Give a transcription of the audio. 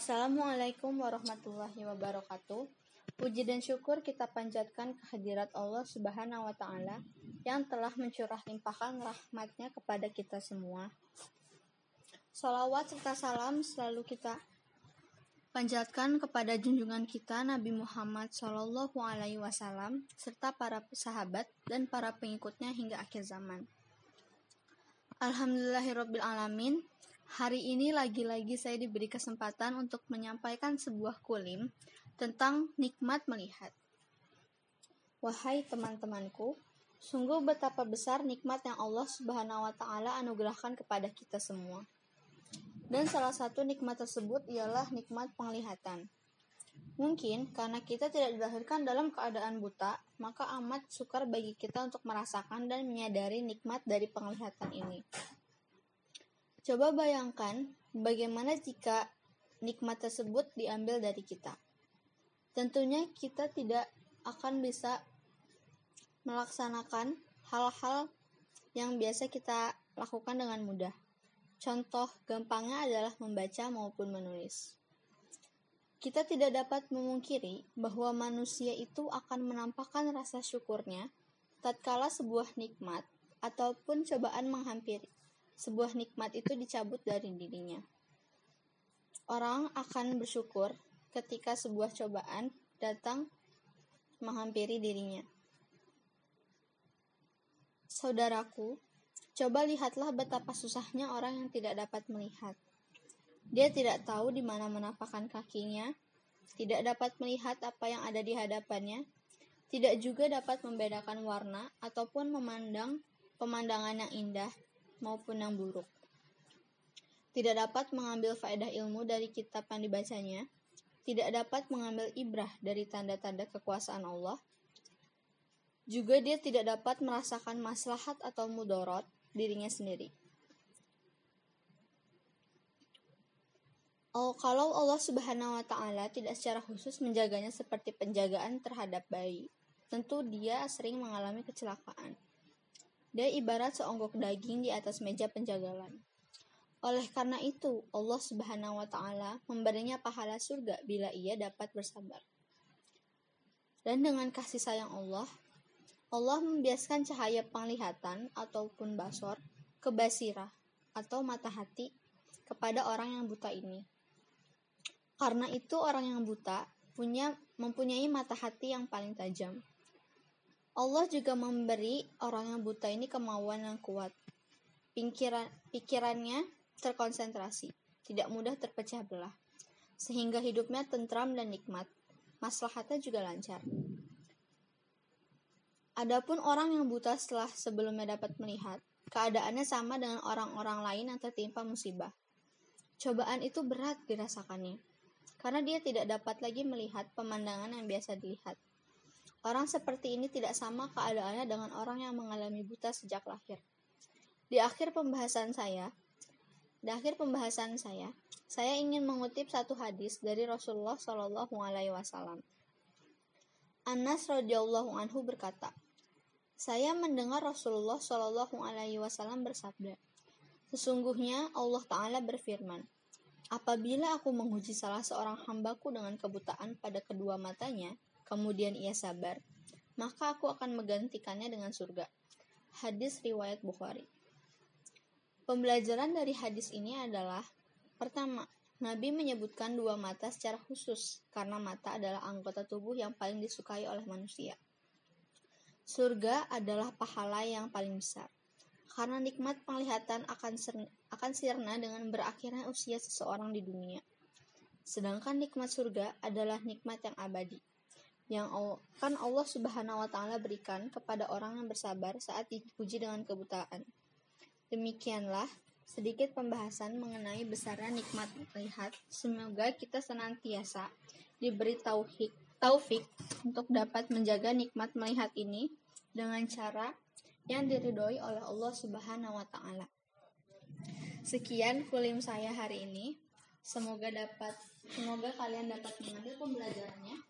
Assalamualaikum warahmatullahi wabarakatuh. Puji dan syukur kita panjatkan kehadirat Allah Subhanahu wa taala yang telah mencurah limpahkan rahmatnya kepada kita semua. Salawat serta salam selalu kita panjatkan kepada junjungan kita Nabi Muhammad Shallallahu Alaihi Wasallam serta para sahabat dan para pengikutnya hingga akhir zaman. Alhamdulillahirabbil alamin. Hari ini lagi-lagi saya diberi kesempatan untuk menyampaikan sebuah kulim tentang nikmat melihat. Wahai teman-temanku, sungguh betapa besar nikmat yang Allah Subhanahu wa taala anugerahkan kepada kita semua. Dan salah satu nikmat tersebut ialah nikmat penglihatan. Mungkin karena kita tidak dilahirkan dalam keadaan buta, maka amat sukar bagi kita untuk merasakan dan menyadari nikmat dari penglihatan ini. Coba bayangkan bagaimana jika nikmat tersebut diambil dari kita. Tentunya kita tidak akan bisa melaksanakan hal-hal yang biasa kita lakukan dengan mudah. Contoh gampangnya adalah membaca maupun menulis. Kita tidak dapat memungkiri bahwa manusia itu akan menampakkan rasa syukurnya tatkala sebuah nikmat ataupun cobaan menghampiri sebuah nikmat itu dicabut dari dirinya. Orang akan bersyukur ketika sebuah cobaan datang menghampiri dirinya. Saudaraku, coba lihatlah betapa susahnya orang yang tidak dapat melihat. Dia tidak tahu di mana menapakkan kakinya, tidak dapat melihat apa yang ada di hadapannya, tidak juga dapat membedakan warna ataupun memandang pemandangan yang indah maupun yang buruk. Tidak dapat mengambil faedah ilmu dari kitab yang dibacanya, tidak dapat mengambil ibrah dari tanda-tanda kekuasaan Allah, juga dia tidak dapat merasakan maslahat atau mudorot dirinya sendiri. Oh, kalau Allah Subhanahu wa taala tidak secara khusus menjaganya seperti penjagaan terhadap bayi, tentu dia sering mengalami kecelakaan. Dia ibarat seonggok daging di atas meja penjagalan. Oleh karena itu, Allah Subhanahu wa taala memberinya pahala surga bila ia dapat bersabar. Dan dengan kasih sayang Allah, Allah membiaskan cahaya penglihatan ataupun basor ke basirah atau mata hati kepada orang yang buta ini. Karena itu orang yang buta punya mempunyai mata hati yang paling tajam. Allah juga memberi orang yang buta ini kemauan yang kuat. Pikiran, pikirannya terkonsentrasi, tidak mudah terpecah belah, sehingga hidupnya tentram dan nikmat. Maslahatnya juga lancar. Adapun orang yang buta setelah sebelumnya dapat melihat, keadaannya sama dengan orang-orang lain yang tertimpa musibah. Cobaan itu berat dirasakannya, karena dia tidak dapat lagi melihat pemandangan yang biasa dilihat. Orang seperti ini tidak sama keadaannya dengan orang yang mengalami buta sejak lahir. Di akhir pembahasan saya, di akhir pembahasan saya, saya ingin mengutip satu hadis dari Rasulullah Shallallahu Alaihi Wasallam. Anas radhiyallahu anhu berkata, saya mendengar Rasulullah Shallallahu Alaihi Wasallam bersabda, sesungguhnya Allah Taala berfirman, apabila aku menguji salah seorang hambaku dengan kebutaan pada kedua matanya, kemudian ia sabar, maka aku akan menggantikannya dengan surga. Hadis riwayat Bukhari. Pembelajaran dari hadis ini adalah pertama, Nabi menyebutkan dua mata secara khusus karena mata adalah anggota tubuh yang paling disukai oleh manusia. Surga adalah pahala yang paling besar. Karena nikmat penglihatan akan akan sirna dengan berakhirnya usia seseorang di dunia. Sedangkan nikmat surga adalah nikmat yang abadi yang kan Allah Subhanahu wa taala berikan kepada orang yang bersabar saat dipuji dengan kebutaan. Demikianlah sedikit pembahasan mengenai besarnya nikmat melihat. Semoga kita senantiasa diberi taufik, taufik untuk dapat menjaga nikmat melihat ini dengan cara yang diridhoi oleh Allah Subhanahu wa taala. Sekian kulim saya hari ini. Semoga dapat semoga kalian dapat mengambil pembelajarannya.